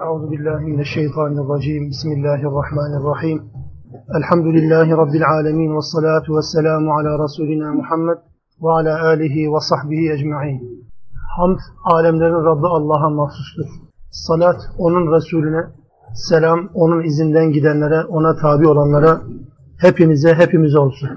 Euzu billahi mineşşeytanirracim. Bismillahirrahmanirrahim. Elhamdülillahi rabbil alamin ve salatu vesselamu ala resulina Muhammed ve ala alihi ve sahbihi ecmaîn. Hamd alemlerin Rabbi Allah'a mahsustur. Salat onun Resulüne, selam onun izinden gidenlere, ona tabi olanlara, hepinize, hepimize olsun.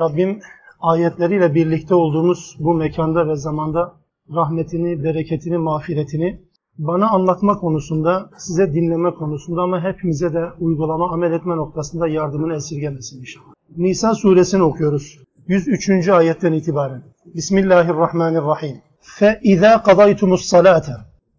Rabbim ayetleriyle birlikte olduğumuz bu mekanda ve zamanda rahmetini, bereketini, mağfiretini bana anlatma konusunda, size dinleme konusunda ama hepimize de uygulama, amel etme noktasında yardımını esirgemesin inşallah. Nisa suresini okuyoruz. 103. ayetten itibaren. Bismillahirrahmanirrahim. Fe izâ kadaytumus salate.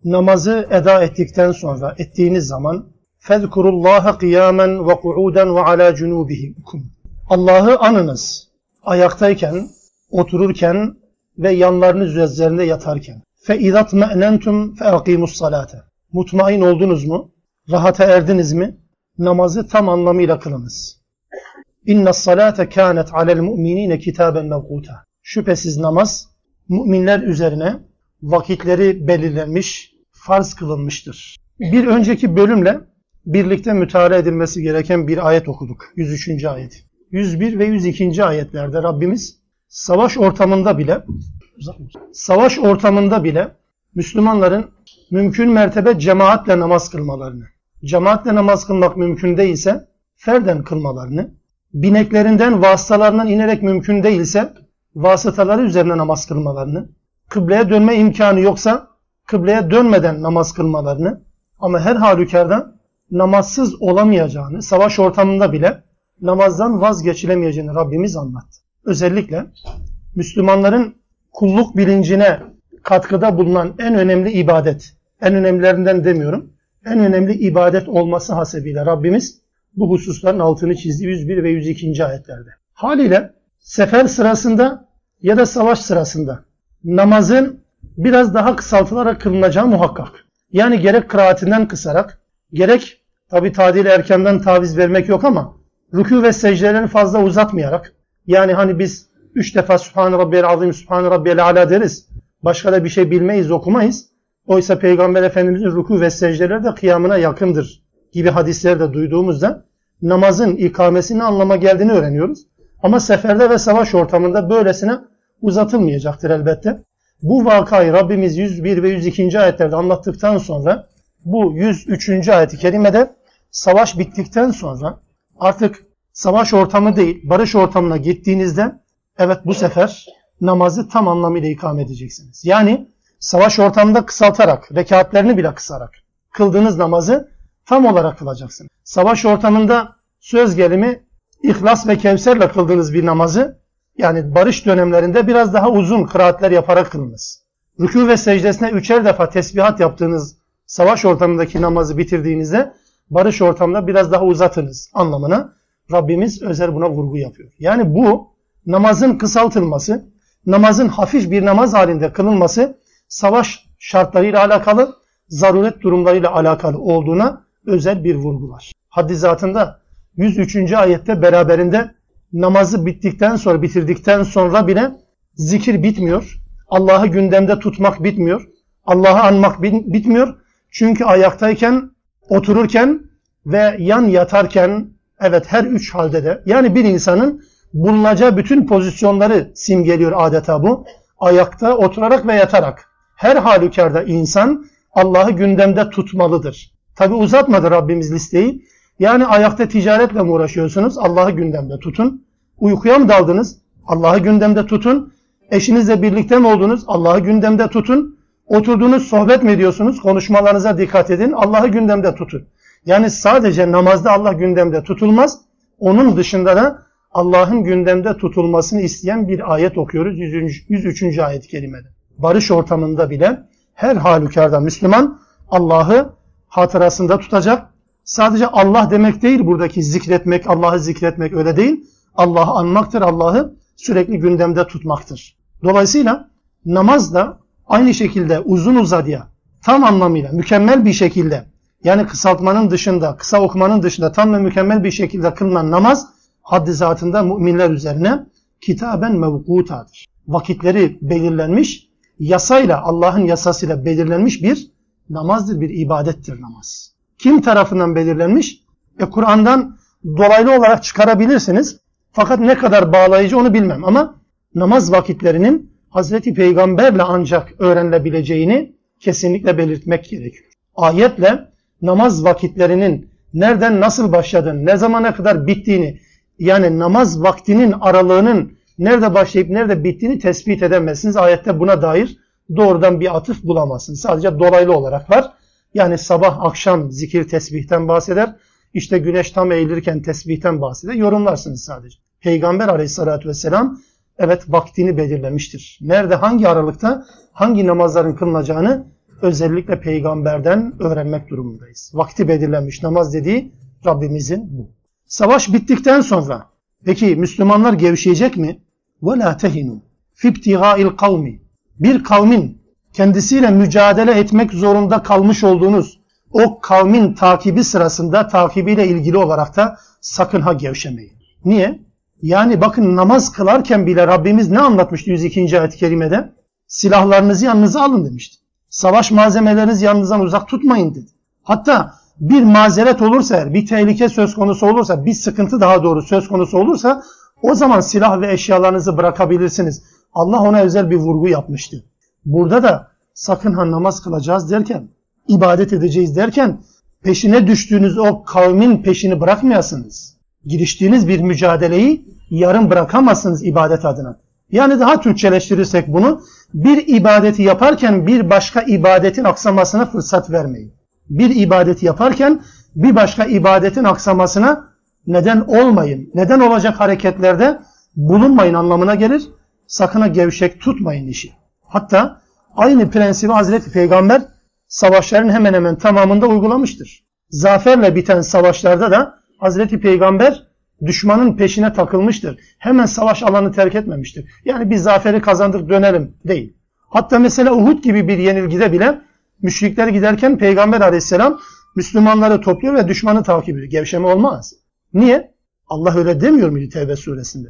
Namazı eda ettikten sonra, ettiğiniz zaman fezkurullâhe kıyâmen ve ku'uden ve alâ cunûbihikum. Allah'ı anınız. Ayaktayken, otururken ve yanlarınız üzerinde yatarken. فَاِذَا اطْمَأْنَنْتُمْ فَاَقِيمُوا الصَّلَاةَ Mutmain oldunuz mu? Rahata erdiniz mi? Namazı tam anlamıyla kılınız. اِنَّ الصَّلَاةَ كَانَتْ عَلَى الْمُؤْمِنِينَ كِتَابًا مَوْقُوتًا Şüphesiz namaz, müminler üzerine vakitleri belirlenmiş, farz kılınmıştır. Bir önceki bölümle birlikte müteala edilmesi gereken bir ayet okuduk. 103. ayet. 101 ve 102. ayetlerde Rabbimiz savaş ortamında bile savaş ortamında bile Müslümanların mümkün mertebe cemaatle namaz kılmalarını, cemaatle namaz kılmak mümkün değilse ferden kılmalarını, bineklerinden vasıtalarından inerek mümkün değilse vasıtaları üzerine namaz kılmalarını, kıbleye dönme imkanı yoksa kıbleye dönmeden namaz kılmalarını ama her halükarda namazsız olamayacağını, savaş ortamında bile namazdan vazgeçilemeyeceğini Rabbimiz anlattı. Özellikle Müslümanların kulluk bilincine katkıda bulunan en önemli ibadet, en önemlilerinden demiyorum, en önemli ibadet olması hasebiyle Rabbimiz bu hususların altını çizdi 101 ve 102. ayetlerde. Haliyle sefer sırasında ya da savaş sırasında namazın biraz daha kısaltılarak kılınacağı muhakkak. Yani gerek kıraatinden kısarak, gerek tabi tadil erkenden taviz vermek yok ama rükû ve secdeleri fazla uzatmayarak, yani hani biz üç defa Subhan Rabbiyel Azim, Subhan Rabbiyel Ala deriz. Başka da bir şey bilmeyiz, okumayız. Oysa Peygamber Efendimizin rükû ve secdeleri de kıyamına yakındır gibi hadisleri de duyduğumuzda namazın ikamesini anlama geldiğini öğreniyoruz. Ama seferde ve savaş ortamında böylesine uzatılmayacaktır elbette. Bu vakayı Rabbimiz 101 ve 102. ayetlerde anlattıktan sonra bu 103. ayeti kerimede savaş bittikten sonra artık savaş ortamı değil barış ortamına gittiğinizde evet bu sefer namazı tam anlamıyla ikame edeceksiniz. Yani savaş ortamında kısaltarak, rekatlerini bile kısarak kıldığınız namazı tam olarak kılacaksınız. Savaş ortamında söz gelimi İhlas ve Kevser'le kıldığınız bir namazı yani barış dönemlerinde biraz daha uzun kıraatler yaparak kılınız. Rükû ve secdesine üçer defa tesbihat yaptığınız savaş ortamındaki namazı bitirdiğinizde barış ortamında biraz daha uzatınız anlamına Rabbimiz özel buna vurgu yapıyor. Yani bu namazın kısaltılması, namazın hafif bir namaz halinde kılınması savaş şartlarıyla alakalı, zaruret durumlarıyla alakalı olduğuna özel bir vurgu var. Haddi zatında 103. ayette beraberinde namazı bittikten sonra, bitirdikten sonra bile zikir bitmiyor. Allah'ı gündemde tutmak bitmiyor. Allah'ı anmak bitmiyor. Çünkü ayaktayken, otururken ve yan yatarken, evet her üç halde de, yani bir insanın bulunacağı bütün pozisyonları simgeliyor adeta bu. Ayakta, oturarak ve yatarak. Her halükarda insan Allah'ı gündemde tutmalıdır. Tabi uzatmadı Rabbimiz listeyi. Yani ayakta ticaretle mi uğraşıyorsunuz? Allah'ı gündemde tutun. Uykuya mı daldınız? Allah'ı gündemde tutun. Eşinizle birlikte mi oldunuz? Allah'ı gündemde tutun. Oturduğunuz sohbet mi ediyorsunuz? Konuşmalarınıza dikkat edin. Allah'ı gündemde tutun. Yani sadece namazda Allah gündemde tutulmaz. Onun dışında da Allah'ın gündemde tutulmasını isteyen bir ayet okuyoruz 103. 103. ayet-i kerimede. Barış ortamında bile her halükarda Müslüman Allah'ı hatırasında tutacak. Sadece Allah demek değil buradaki zikretmek, Allah'ı zikretmek öyle değil. Allah'ı anmaktır, Allah'ı sürekli gündemde tutmaktır. Dolayısıyla namaz da aynı şekilde uzun uzadıya, tam anlamıyla, mükemmel bir şekilde, yani kısaltmanın dışında, kısa okumanın dışında tam ve mükemmel bir şekilde kılınan namaz, haddi zatında müminler üzerine kitaben mevkutadır. Vakitleri belirlenmiş, yasayla, Allah'ın yasasıyla belirlenmiş bir Namazdır, bir ibadettir namaz. Kim tarafından belirlenmiş? E Kur'an'dan dolaylı olarak çıkarabilirsiniz. Fakat ne kadar bağlayıcı onu bilmem ama namaz vakitlerinin Hazreti Peygamberle ancak öğrenilebileceğini kesinlikle belirtmek gerekiyor. Ayetle namaz vakitlerinin nereden nasıl başladığını, ne zamana kadar bittiğini, yani namaz vaktinin aralığının nerede başlayıp nerede bittiğini tespit edemezsiniz. Ayette buna dair doğrudan bir atıf bulamazsınız. Sadece dolaylı olarak var. Yani sabah akşam zikir tesbihten bahseder. İşte güneş tam eğilirken tesbihten bahseder. Yorumlarsınız sadece. Peygamber aleyhissalatü vesselam evet vaktini belirlemiştir. Nerede hangi aralıkta hangi namazların kılınacağını özellikle peygamberden öğrenmek durumundayız. Vakti belirlenmiş namaz dediği Rabbimizin bu. Savaş bittikten sonra peki Müslümanlar gevşeyecek mi? وَلَا تَهِنُوا فِي ابْتِغَاءِ الْقَوْمِ Bir kavmin kendisiyle mücadele etmek zorunda kalmış olduğunuz o kavmin takibi sırasında takibiyle ilgili olarak da sakın ha gevşemeyin. Niye? Yani bakın namaz kılarken bile Rabbimiz ne anlatmıştı 102. ayet-i kerimede? Silahlarınızı yanınıza alın demişti. Savaş malzemelerinizi yanınızdan uzak tutmayın dedi. Hatta bir mazeret olursa bir tehlike söz konusu olursa, bir sıkıntı daha doğru söz konusu olursa o zaman silah ve eşyalarınızı bırakabilirsiniz. Allah ona özel bir vurgu yapmıştı. Burada da sakın ha namaz kılacağız derken, ibadet edeceğiz derken peşine düştüğünüz o kavmin peşini bırakmayasınız. Giriştiğiniz bir mücadeleyi yarım bırakamazsınız ibadet adına. Yani daha Türkçeleştirirsek bunu bir ibadeti yaparken bir başka ibadetin aksamasına fırsat vermeyin. Bir ibadeti yaparken bir başka ibadetin aksamasına neden olmayın. Neden olacak hareketlerde bulunmayın anlamına gelir. Sakına gevşek tutmayın işi. Hatta aynı prensibi Hazreti Peygamber savaşların hemen hemen tamamında uygulamıştır. Zaferle biten savaşlarda da Hazreti Peygamber düşmanın peşine takılmıştır. Hemen savaş alanı terk etmemiştir. Yani biz zaferi kazandık dönelim değil. Hatta mesela Uhud gibi bir yenilgide bile müşrikler giderken Peygamber aleyhisselam Müslümanları topluyor ve düşmanı takip ediyor. Gevşeme olmaz. Niye? Allah öyle demiyor muydu Tevbe suresinde?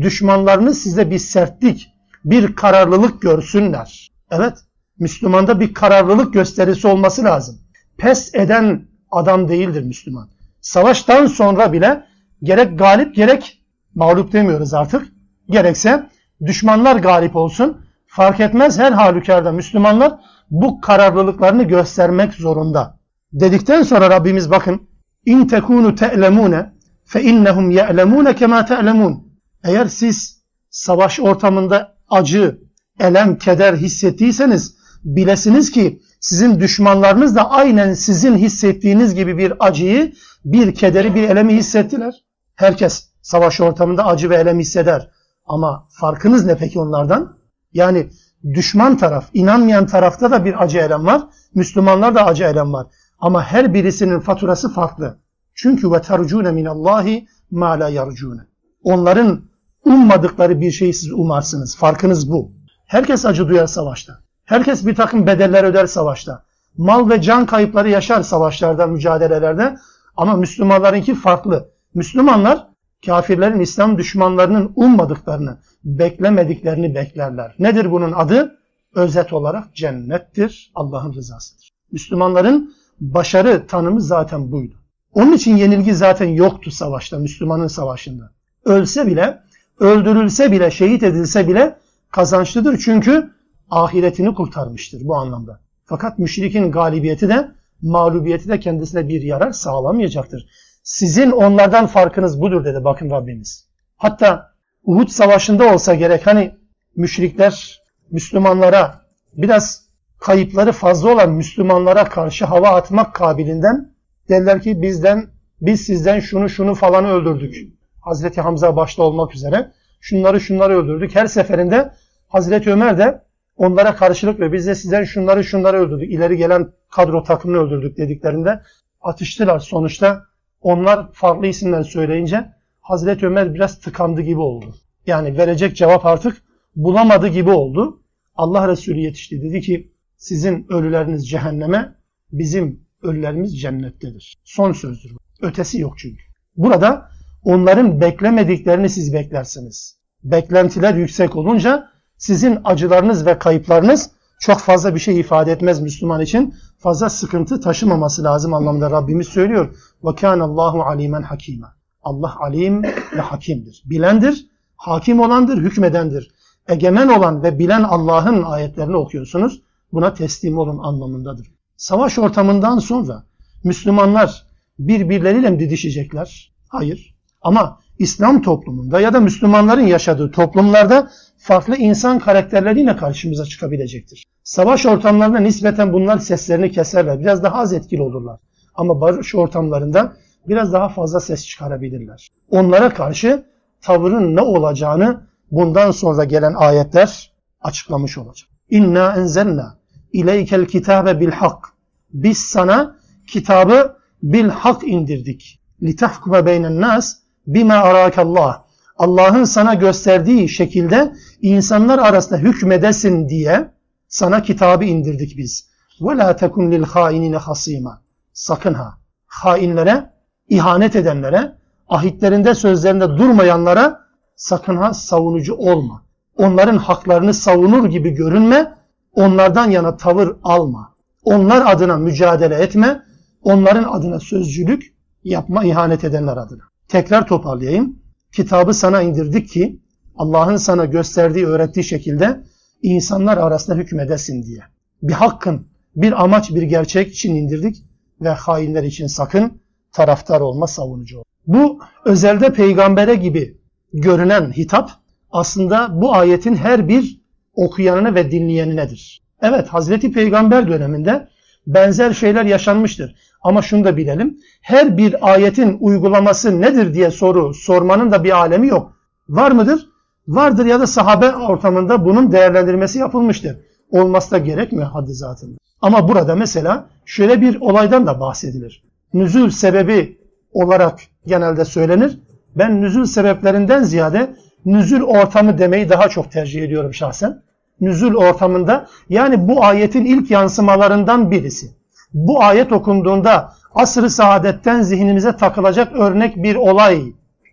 Düşmanlarınız size bir sertlik, bir kararlılık görsünler. Evet, Müslümanda bir kararlılık gösterisi olması lazım. Pes eden adam değildir Müslüman. Savaştan sonra bile gerek galip gerek mağlup demiyoruz artık. Gerekse düşmanlar galip olsun. Fark etmez her halükarda Müslümanlar bu kararlılıklarını göstermek zorunda. Dedikten sonra Rabbimiz bakın in tekunu te'lemune fe innehum ye'lemune kema te'lemun. Eğer siz savaş ortamında acı, elem, keder hissettiyseniz bilesiniz ki sizin düşmanlarınız da aynen sizin hissettiğiniz gibi bir acıyı, bir kederi, bir elemi hissettiler. Herkes savaş ortamında acı ve elem hisseder. Ama farkınız ne peki onlardan? Yani düşman taraf, inanmayan tarafta da bir acı elem var. Müslümanlar da acı elem var. Ama her birisinin faturası farklı. Çünkü ve tercune minallahi ma la yarcune. Onların ummadıkları bir şeyi siz umarsınız. Farkınız bu. Herkes acı duyar savaşta. Herkes bir takım bedeller öder savaşta. Mal ve can kayıpları yaşar savaşlarda, mücadelelerde. Ama Müslümanlarınki farklı. Müslümanlar kafirlerin, İslam düşmanlarının ummadıklarını, beklemediklerini beklerler. Nedir bunun adı? Özet olarak cennettir, Allah'ın rızasıdır. Müslümanların başarı tanımı zaten buydu. Onun için yenilgi zaten yoktu savaşta, Müslümanın savaşında. Ölse bile, öldürülse bile, şehit edilse bile kazançlıdır. Çünkü ahiretini kurtarmıştır bu anlamda. Fakat müşrikin galibiyeti de, mağlubiyeti de kendisine bir yarar sağlamayacaktır. Sizin onlardan farkınız budur dedi bakın Rabbimiz. Hatta Uhud savaşında olsa gerek hani müşrikler Müslümanlara biraz kayıpları fazla olan Müslümanlara karşı hava atmak kabilinden derler ki bizden biz sizden şunu şunu falan öldürdük. Hazreti Hamza başta olmak üzere şunları şunları öldürdük. Her seferinde Hazreti Ömer de onlara karşılık ve biz de sizden şunları şunları öldürdük. İleri gelen kadro takımını öldürdük dediklerinde atıştılar. Sonuçta onlar farklı isimler söyleyince Hazreti Ömer biraz tıkandı gibi oldu. Yani verecek cevap artık bulamadı gibi oldu. Allah Resulü yetişti. Dedi ki sizin ölüleriniz cehenneme, bizim ölülerimiz cennettedir. Son sözdür. Ötesi yok çünkü. Burada onların beklemediklerini siz beklersiniz. Beklentiler yüksek olunca sizin acılarınız ve kayıplarınız çok fazla bir şey ifade etmez Müslüman için. Fazla sıkıntı taşımaması lazım anlamında Rabbimiz söylüyor. وَكَانَ Allahu alimen hakime. Allah alim ve hakimdir. Bilendir, hakim olandır, hükmedendir. Egemen olan ve bilen Allah'ın ayetlerini okuyorsunuz. Buna teslim olun anlamındadır. Savaş ortamından sonra Müslümanlar birbirleriyle mi didişecekler? Hayır. Ama İslam toplumunda ya da Müslümanların yaşadığı toplumlarda farklı insan karakterleriyle karşımıza çıkabilecektir. Savaş ortamlarında nispeten bunlar seslerini keserler. Biraz daha az etkili olurlar. Ama barış ortamlarında biraz daha fazla ses çıkarabilirler. Onlara karşı tavırın ne olacağını bundan sonra gelen ayetler açıklamış olacak. İnna enzelna ileykel kitabe bil hak. Biz sana kitabı bil hak indirdik. Litahkume beynen nas bima arakallah. Allah'ın sana gösterdiği şekilde insanlar arasında hükmedesin diye sana kitabı indirdik biz. Ve la tekun lil hainine hasima. Sakın ha. Hainlere, ihanet edenlere, ahitlerinde sözlerinde durmayanlara sakın ha savunucu olma. Onların haklarını savunur gibi görünme. Onlardan yana tavır alma. Onlar adına mücadele etme. Onların adına sözcülük yapma ihanet edenler adına. Tekrar toparlayayım. Kitabı sana indirdik ki Allah'ın sana gösterdiği, öğrettiği şekilde insanlar arasında hükmedesin diye. Bir hakkın, bir amaç, bir gerçek için indirdik ve hainler için sakın taraftar olma, savunucu ol. Bu özelde peygambere gibi görünen hitap aslında bu ayetin her bir okuyanına ve dinleyeninedir. Evet Hazreti Peygamber döneminde benzer şeyler yaşanmıştır. Ama şunu da bilelim. Her bir ayetin uygulaması nedir diye soru sormanın da bir alemi yok. Var mıdır? Vardır ya da sahabe ortamında bunun değerlendirmesi yapılmıştır. Olması da gerekmiyor haddi zatında. Ama burada mesela şöyle bir olaydan da bahsedilir. Nüzül sebebi olarak genelde söylenir. Ben nüzül sebeplerinden ziyade nüzül ortamı demeyi daha çok tercih ediyorum şahsen. Nüzül ortamında yani bu ayetin ilk yansımalarından birisi bu ayet okunduğunda asr-ı saadetten zihnimize takılacak örnek bir olay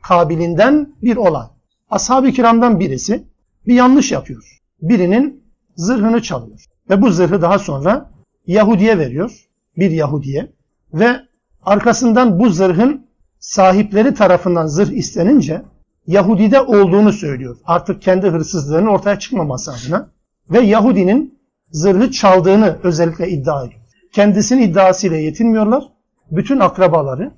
kabilinden bir olay. Ashab-ı kiramdan birisi bir yanlış yapıyor. Birinin zırhını çalıyor. Ve bu zırhı daha sonra Yahudi'ye veriyor. Bir Yahudi'ye. Ve arkasından bu zırhın sahipleri tarafından zırh istenince Yahudi'de olduğunu söylüyor. Artık kendi hırsızlığının ortaya çıkmaması adına. Ve Yahudinin zırhı çaldığını özellikle iddia ediyor kendisinin iddiasıyla yetinmiyorlar. Bütün akrabaları,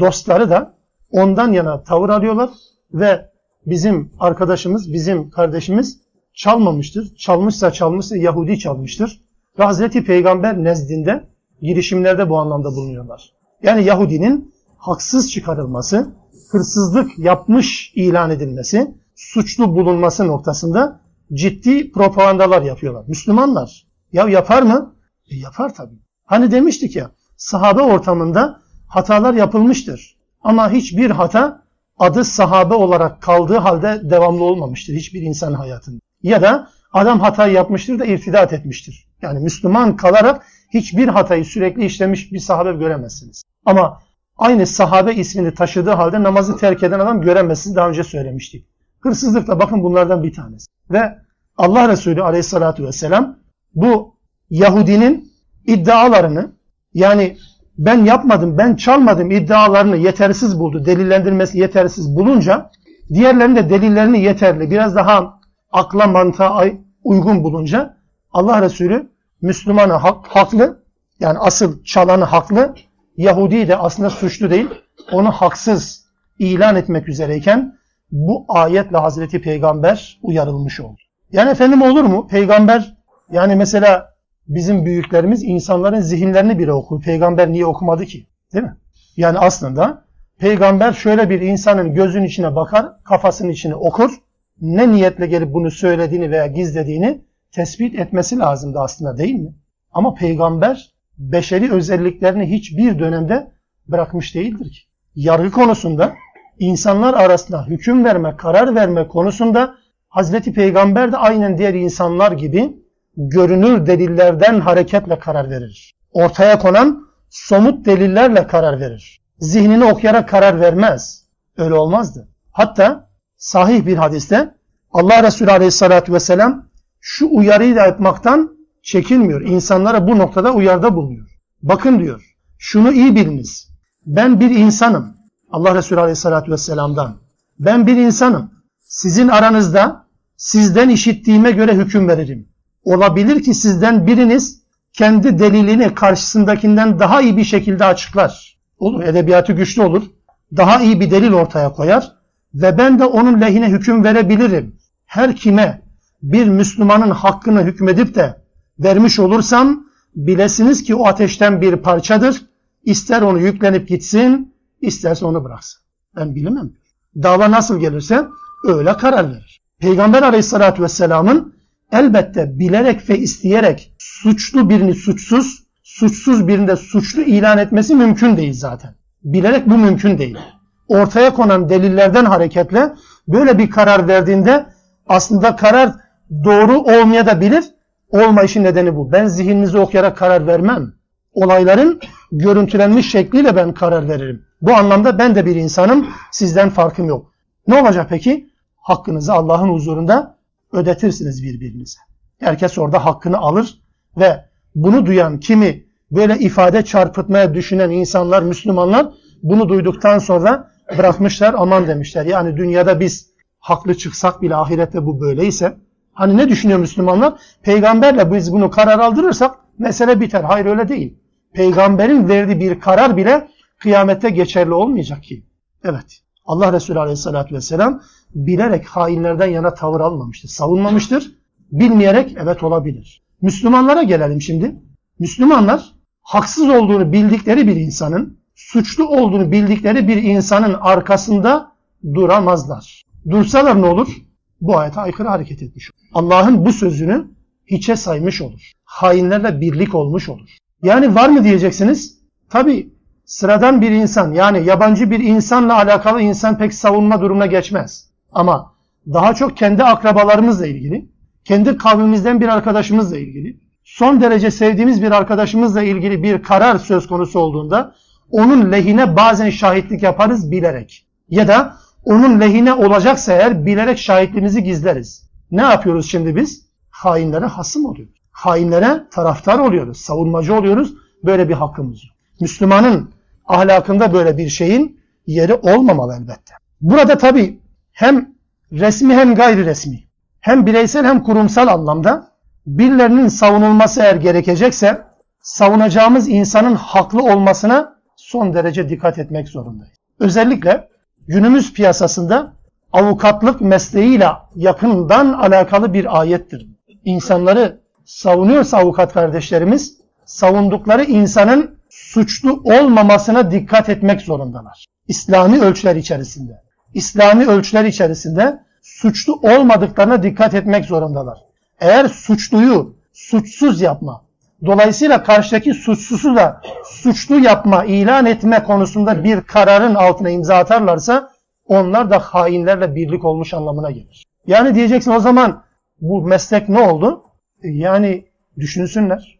dostları da ondan yana tavır alıyorlar ve bizim arkadaşımız, bizim kardeşimiz çalmamıştır. Çalmışsa çalmışsa Yahudi çalmıştır. Ve Hazreti Peygamber nezdinde girişimlerde bu anlamda bulunuyorlar. Yani Yahudinin haksız çıkarılması, hırsızlık yapmış ilan edilmesi, suçlu bulunması noktasında ciddi propagandalar yapıyorlar. Müslümanlar. Ya yapar mı? E yapar tabii. Hani demiştik ya sahabe ortamında hatalar yapılmıştır. Ama hiçbir hata adı sahabe olarak kaldığı halde devamlı olmamıştır hiçbir insan hayatında. Ya da adam hatayı yapmıştır da irtidat etmiştir. Yani Müslüman kalarak hiçbir hatayı sürekli işlemiş bir sahabe göremezsiniz. Ama aynı sahabe ismini taşıdığı halde namazı terk eden adam göremezsiniz. Daha önce söylemiştik. Hırsızlık da bakın bunlardan bir tanesi. Ve Allah Resulü aleyhissalatü vesselam bu Yahudinin iddialarını yani ben yapmadım, ben çalmadım iddialarını yetersiz buldu. Delillendirmesi yetersiz bulunca diğerlerinin de delillerini yeterli, biraz daha akla mantığa uygun bulunca Allah Resulü Müslümanı hak, haklı, yani asıl çalanı haklı, Yahudi de aslında suçlu değil, onu haksız ilan etmek üzereyken bu ayetle Hazreti Peygamber uyarılmış oldu. Yani efendim olur mu? Peygamber yani mesela bizim büyüklerimiz insanların zihinlerini bile okur. Peygamber niye okumadı ki? Değil mi? Yani aslında peygamber şöyle bir insanın gözün içine bakar, kafasının içine okur. Ne niyetle gelip bunu söylediğini veya gizlediğini tespit etmesi lazımdı aslında değil mi? Ama peygamber beşeri özelliklerini hiçbir dönemde bırakmış değildir ki. Yargı konusunda insanlar arasında hüküm verme, karar verme konusunda Hazreti Peygamber de aynen diğer insanlar gibi görünür delillerden hareketle karar verir. Ortaya konan somut delillerle karar verir. Zihnini okuyarak karar vermez. Öyle olmazdı. Hatta sahih bir hadiste Allah Resulü Aleyhisselatü Vesselam şu uyarıyı da yapmaktan çekinmiyor. İnsanlara bu noktada uyarda bulunuyor. Bakın diyor, şunu iyi biliniz. Ben bir insanım. Allah Resulü Aleyhisselatü Vesselam'dan. Ben bir insanım. Sizin aranızda sizden işittiğime göre hüküm veririm. Olabilir ki sizden biriniz kendi delilini karşısındakinden daha iyi bir şekilde açıklar. Olur, edebiyatı güçlü olur. Daha iyi bir delil ortaya koyar ve ben de onun lehine hüküm verebilirim. Her kime bir Müslümanın hakkını hükmedip de vermiş olursam bilesiniz ki o ateşten bir parçadır. İster onu yüklenip gitsin, isterse onu bıraksın. Ben bilemem. Dava nasıl gelirse öyle karar verir. Peygamber aleyhissalatü vesselamın elbette bilerek ve isteyerek suçlu birini suçsuz, suçsuz birini de suçlu ilan etmesi mümkün değil zaten. Bilerek bu mümkün değil. Ortaya konan delillerden hareketle böyle bir karar verdiğinde aslında karar doğru olmayabilir. Olmayışın nedeni bu. Ben zihninizi okuyarak karar vermem. Olayların görüntülenmiş şekliyle ben karar veririm. Bu anlamda ben de bir insanım. Sizden farkım yok. Ne olacak peki? Hakkınızı Allah'ın huzurunda ödetirsiniz birbirinize. Herkes orada hakkını alır ve bunu duyan kimi böyle ifade çarpıtmaya düşünen insanlar, Müslümanlar bunu duyduktan sonra bırakmışlar aman demişler. Yani dünyada biz haklı çıksak bile ahirette bu böyleyse hani ne düşünüyor Müslümanlar? Peygamberle biz bunu karar aldırırsak mesele biter. Hayır öyle değil. Peygamberin verdiği bir karar bile kıyamette geçerli olmayacak ki. Evet. Allah Resulü Aleyhisselatü Vesselam bilerek hainlerden yana tavır almamıştır. Savunmamıştır. Bilmeyerek evet olabilir. Müslümanlara gelelim şimdi. Müslümanlar haksız olduğunu bildikleri bir insanın, suçlu olduğunu bildikleri bir insanın arkasında duramazlar. Dursalar ne olur? Bu ayete aykırı hareket etmiş olur. Allah'ın bu sözünü hiçe saymış olur. Hainlerle birlik olmuş olur. Yani var mı diyeceksiniz? Tabi sıradan bir insan yani yabancı bir insanla alakalı insan pek savunma durumuna geçmez. Ama daha çok kendi akrabalarımızla ilgili, kendi kavmimizden bir arkadaşımızla ilgili, son derece sevdiğimiz bir arkadaşımızla ilgili bir karar söz konusu olduğunda onun lehine bazen şahitlik yaparız bilerek. Ya da onun lehine olacaksa eğer bilerek şahitliğimizi gizleriz. Ne yapıyoruz şimdi biz? Hainlere hasım oluyoruz. Hainlere taraftar oluyoruz, savunmacı oluyoruz. Böyle bir hakkımız yok. Müslümanın ahlakında böyle bir şeyin yeri olmamalı elbette. Burada tabi hem resmi hem gayri resmi, hem bireysel hem kurumsal anlamda birilerinin savunulması eğer gerekecekse savunacağımız insanın haklı olmasına son derece dikkat etmek zorundayız. Özellikle günümüz piyasasında avukatlık mesleğiyle yakından alakalı bir ayettir. İnsanları savunuyorsa avukat kardeşlerimiz savundukları insanın suçlu olmamasına dikkat etmek zorundalar. İslami ölçüler içerisinde. İslami ölçüler içerisinde suçlu olmadıklarına dikkat etmek zorundalar. Eğer suçluyu suçsuz yapma, dolayısıyla karşıdaki suçsuzu da suçlu yapma, ilan etme konusunda bir kararın altına imza atarlarsa onlar da hainlerle birlik olmuş anlamına gelir. Yani diyeceksin o zaman bu meslek ne oldu? Yani düşünsünler.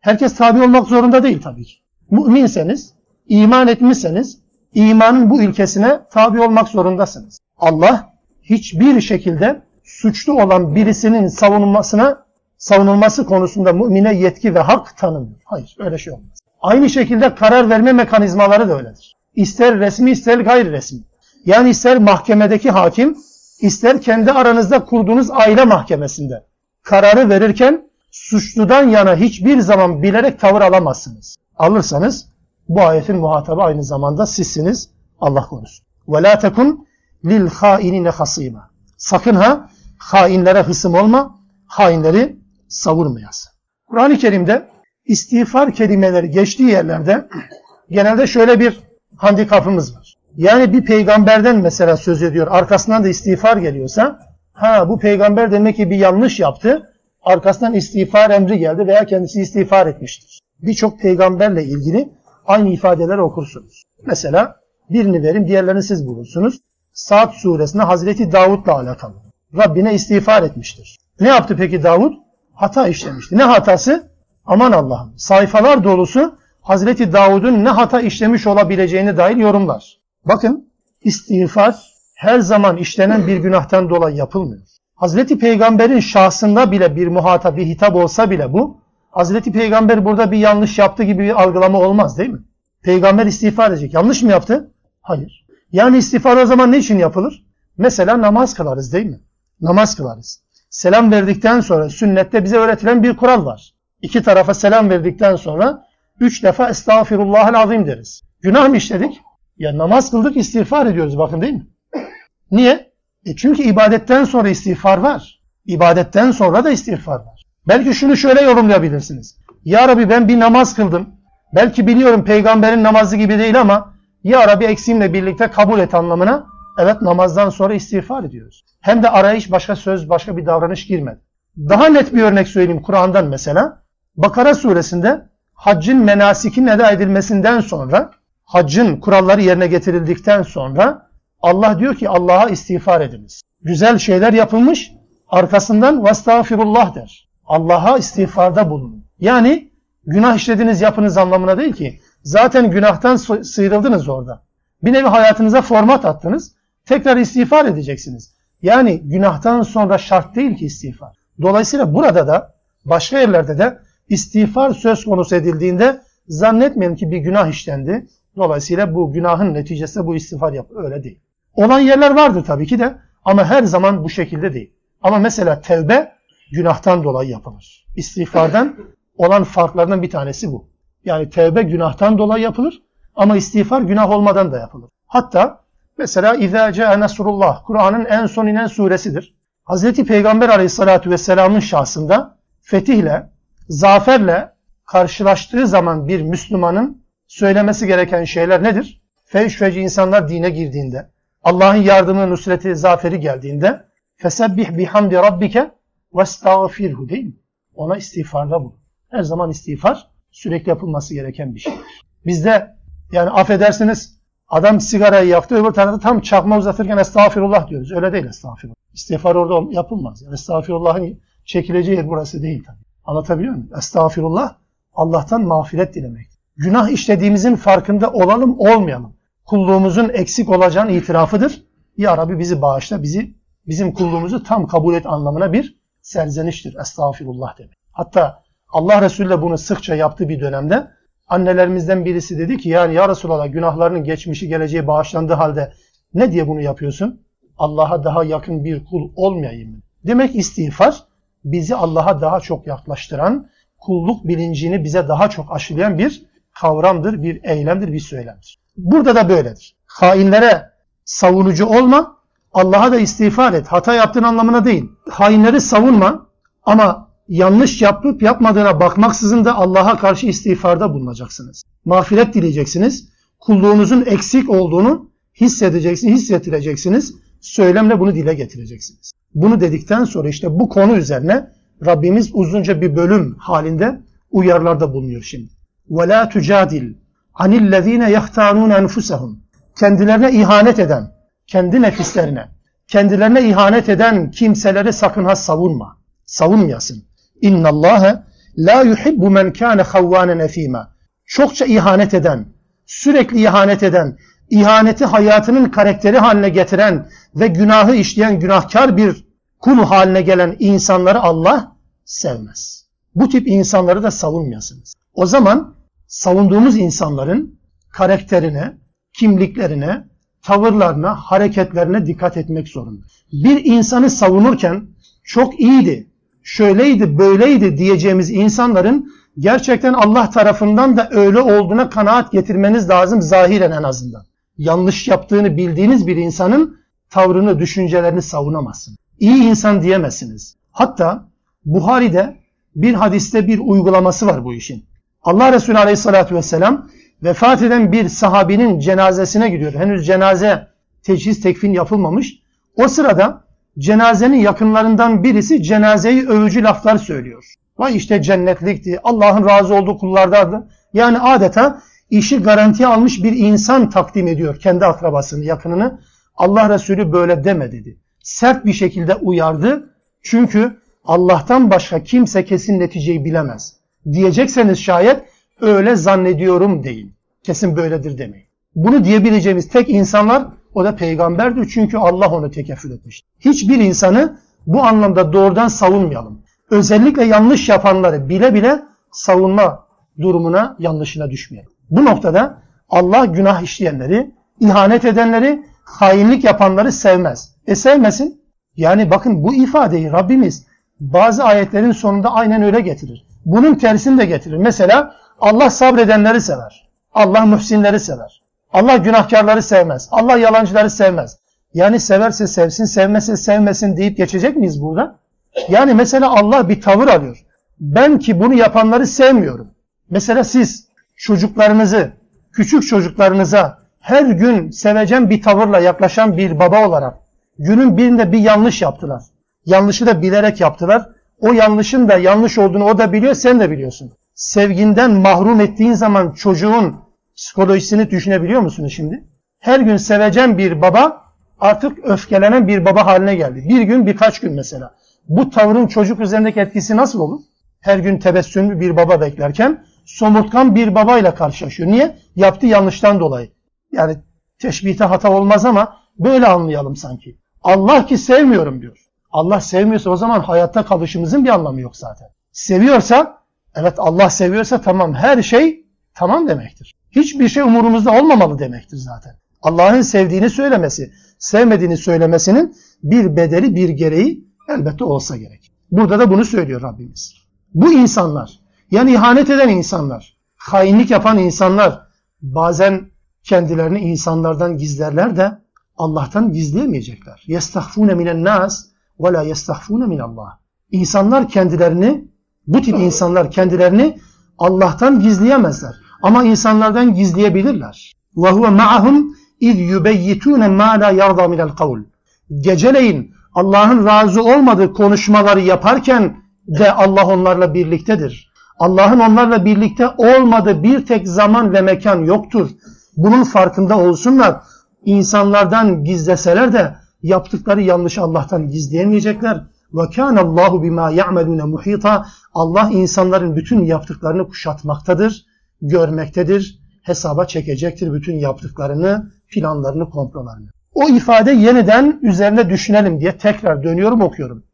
Herkes tabi olmak zorunda değil tabii ki. Müminseniz, iman etmişseniz imanın bu ilkesine tabi olmak zorundasınız. Allah hiçbir şekilde suçlu olan birisinin savunulmasına savunulması konusunda mümine yetki ve hak tanımıyor. Hayır öyle şey olmaz. Aynı şekilde karar verme mekanizmaları da öyledir. İster resmi ister gayri resmi. Yani ister mahkemedeki hakim, ister kendi aranızda kurduğunuz aile mahkemesinde kararı verirken suçludan yana hiçbir zaman bilerek tavır alamazsınız. Alırsanız bu ayetin muhatabı aynı zamanda sizsiniz. Allah korusun. Tekun lil hainine hasima. Sakın ha hainlere hısım olma, hainleri savurmayasın. Kur'an-ı Kerim'de istiğfar kelimeleri geçtiği yerlerde genelde şöyle bir handikapımız var. Yani bir peygamberden mesela söz ediyor, arkasından da istiğfar geliyorsa, ha bu peygamber demek ki bir yanlış yaptı, arkasından istiğfar emri geldi veya kendisi istiğfar etmiştir. Birçok peygamberle ilgili aynı ifadeleri okursunuz. Mesela birini verin, diğerlerini siz bulursunuz. Saat suresinde Hazreti Davud'la alakalı. Rabbine istiğfar etmiştir. Ne yaptı peki Davud? Hata işlemişti. Ne hatası? Aman Allah'ım. Sayfalar dolusu Hazreti Davud'un ne hata işlemiş olabileceğini dair yorumlar. Bakın istiğfar her zaman işlenen bir günahtan dolayı yapılmıyor. Hazreti Peygamber'in şahsında bile bir muhatap, bir hitap olsa bile bu, Hazreti Peygamber burada bir yanlış yaptı gibi bir algılama olmaz değil mi? Peygamber istiğfar edecek. Yanlış mı yaptı? Hayır. Yani istiğfar o zaman ne için yapılır? Mesela namaz kılarız değil mi? Namaz kılarız. Selam verdikten sonra sünnette bize öğretilen bir kural var. İki tarafa selam verdikten sonra üç defa estağfirullahal azim deriz. Günah mı işledik? Ya namaz kıldık istiğfar ediyoruz bakın değil mi? Niye? E çünkü ibadetten sonra istiğfar var. İbadetten sonra da istiğfar var. Belki şunu şöyle yorumlayabilirsiniz. Ya Rabbi ben bir namaz kıldım. Belki biliyorum peygamberin namazı gibi değil ama Ya Rabbi eksiğimle birlikte kabul et anlamına. Evet namazdan sonra istiğfar ediyoruz. Hem de araya hiç başka söz, başka bir davranış girmedi. Daha net bir örnek söyleyeyim Kur'an'dan mesela. Bakara suresinde haccın menasikin eda edilmesinden sonra, haccın kuralları yerine getirildikten sonra Allah diyor ki Allah'a istiğfar ediniz. Güzel şeyler yapılmış, arkasından vestağfirullah der. Allah'a istiğfarda bulunun. Yani günah işlediniz yapınız anlamına değil ki. Zaten günahtan sıyrıldınız orada. Bir nevi hayatınıza format attınız. Tekrar istiğfar edeceksiniz. Yani günahtan sonra şart değil ki istiğfar. Dolayısıyla burada da başka yerlerde de istiğfar söz konusu edildiğinde zannetmeyin ki bir günah işlendi. Dolayısıyla bu günahın neticesi bu istiğfar yap. Öyle değil. Olan yerler vardır tabii ki de ama her zaman bu şekilde değil. Ama mesela tevbe günahtan dolayı yapılır. İstiğfardan olan farklarından bir tanesi bu. Yani tevbe günahtan dolayı yapılır ama istiğfar günah olmadan da yapılır. Hatta mesela İzâ câe nasrullah Kur'an'ın en son inen suresidir. Hazreti Peygamber aleyhissalatu vesselamın şahsında fetihle, zaferle karşılaştığı zaman bir Müslümanın söylemesi gereken şeyler nedir? Fevş feci insanlar dine girdiğinde, Allah'ın yardımı, nusreti, zaferi geldiğinde fesebbih bihamdi rabbike vestağfirhu değil mi? Ona istiğfarda bulun. Her zaman istiğfar sürekli yapılması gereken bir şey. Bizde yani affedersiniz adam sigarayı yaktı öbür tarafta tam çakma uzatırken estağfirullah diyoruz. Öyle değil estağfirullah. İstiğfar orada yapılmaz. Yani estağfirullahın çekileceği yer burası değil tabii. Anlatabiliyor muyum? Estağfirullah Allah'tan mağfiret dilemek. Günah işlediğimizin farkında olalım olmayalım. Kulluğumuzun eksik olacağının itirafıdır. Ya Rabbi bizi bağışla, bizi bizim kulluğumuzu tam kabul et anlamına bir serzeniştir. Estağfirullah demek. Hatta Allah Resulü de bunu sıkça yaptığı bir dönemde annelerimizden birisi dedi ki yani ya Resulallah günahlarının geçmişi geleceği bağışlandığı halde ne diye bunu yapıyorsun? Allah'a daha yakın bir kul olmayayım? Demek istiğfar bizi Allah'a daha çok yaklaştıran, kulluk bilincini bize daha çok aşılayan bir kavramdır, bir eylemdir, bir söylemdir. Burada da böyledir. Hainlere savunucu olma, Allah'a da istiğfar et. Hata yaptığın anlamına değil. Hainleri savunma ama yanlış yapıp yapmadığına bakmaksızın da Allah'a karşı istiğfarda bulunacaksınız. Mağfiret dileyeceksiniz. Kulluğunuzun eksik olduğunu hissedeceksiniz, hissettireceksiniz. Söylemle bunu dile getireceksiniz. Bunu dedikten sonra işte bu konu üzerine Rabbimiz uzunca bir bölüm halinde uyarlarda bulunuyor şimdi. وَلَا تُجَادِلْ عَنِ الَّذ۪ينَ يَخْتَانُونَ اَنْفُسَهُمْ Kendilerine ihanet eden, kendi nefislerine, kendilerine ihanet eden kimseleri sakın ha savunma. Savunmayasın. İnna Allah la yuhibbu men kana havvanen efima. Çokça ihanet eden, sürekli ihanet eden, ihaneti hayatının karakteri haline getiren ve günahı işleyen günahkar bir kul haline gelen insanları Allah sevmez. Bu tip insanları da savunmayasınız. O zaman savunduğumuz insanların karakterine, kimliklerine, tavırlarına, hareketlerine dikkat etmek zorunda. Bir insanı savunurken çok iyiydi, şöyleydi, böyleydi diyeceğimiz insanların gerçekten Allah tarafından da öyle olduğuna kanaat getirmeniz lazım zahiren en azından. Yanlış yaptığını bildiğiniz bir insanın tavrını, düşüncelerini savunamazsınız. İyi insan diyemezsiniz. Hatta Buhari'de bir hadiste bir uygulaması var bu işin. Allah Resulü Aleyhisselatü Vesselam vefat eden bir sahabinin cenazesine gidiyor. Henüz cenaze teçhiz tekfin yapılmamış. O sırada cenazenin yakınlarından birisi cenazeyi övücü laflar söylüyor. Vay işte cennetlikti, Allah'ın razı olduğu kullardandı. Yani adeta işi garantiye almış bir insan takdim ediyor kendi akrabasını, yakınını. Allah Resulü böyle deme dedi. Sert bir şekilde uyardı. Çünkü Allah'tan başka kimse kesin neticeyi bilemez. Diyecekseniz şayet öyle zannediyorum deyin. Kesin böyledir demeyin. Bunu diyebileceğimiz tek insanlar o da peygamberdir. Çünkü Allah onu tekeffül etmiş. Hiçbir insanı Bu anlamda doğrudan savunmayalım. Özellikle yanlış yapanları bile bile savunma durumuna yanlışına düşmeyelim. Bu noktada Allah günah işleyenleri, ihanet edenleri, hainlik yapanları sevmez. E sevmesin. Yani bakın bu ifadeyi Rabbimiz bazı ayetlerin sonunda aynen öyle getirir. Bunun tersini de getirir. Mesela Allah sabredenleri sever. Allah muhsinleri sever. Allah günahkarları sevmez. Allah yalancıları sevmez. Yani severse sevsin, sevmezse sevmesin deyip geçecek miyiz burada? Yani mesela Allah bir tavır alıyor. Ben ki bunu yapanları sevmiyorum. Mesela siz çocuklarınızı, küçük çocuklarınıza her gün sevecen bir tavırla yaklaşan bir baba olarak günün birinde bir yanlış yaptılar. Yanlışı da bilerek yaptılar. O yanlışın da yanlış olduğunu o da biliyor, sen de biliyorsun. Sevginden mahrum ettiğin zaman çocuğun psikolojisini düşünebiliyor musunuz şimdi? Her gün sevecen bir baba artık öfkelenen bir baba haline geldi. Bir gün birkaç gün mesela. Bu tavrın çocuk üzerindeki etkisi nasıl olur? Her gün tebessümlü bir baba beklerken somurtkan bir babayla karşılaşıyor. Niye? Yaptığı yanlıştan dolayı. Yani teşbihte hata olmaz ama böyle anlayalım sanki. Allah ki sevmiyorum diyor. Allah sevmiyorsa o zaman hayatta kalışımızın bir anlamı yok zaten. Seviyorsa, evet Allah seviyorsa tamam her şey tamam demektir. Hiçbir şey umurumuzda olmamalı demektir zaten. Allah'ın sevdiğini söylemesi, sevmediğini söylemesinin bir bedeli, bir gereği elbette olsa gerek. Burada da bunu söylüyor Rabbimiz. Bu insanlar, yani ihanet eden insanlar, hainlik yapan insanlar bazen kendilerini insanlardan gizlerler de Allah'tan gizleyemeyecekler. Yestahfune minen nas ve la yestahfune min Allah. İnsanlar kendilerini, bu tip insanlar kendilerini Allah'tan gizleyemezler. Ama insanlardan gizleyebilirler. Ve huve ma'ahum iz yubeyyitune ma la yarda minel kavl. Geceleyin Allah'ın razı olmadığı konuşmaları yaparken de Allah onlarla birliktedir. Allah'ın onlarla birlikte olmadığı bir tek zaman ve mekan yoktur. Bunun farkında olsunlar. İnsanlardan gizleseler de yaptıkları yanlışı Allah'tan gizleyemeyecekler. Ve kana Allahu bima ya'malun muhita. Allah insanların bütün yaptıklarını kuşatmaktadır, görmektedir, hesaba çekecektir bütün yaptıklarını, planlarını, komplolarını. O ifade yeniden üzerine düşünelim diye tekrar dönüyorum okuyorum.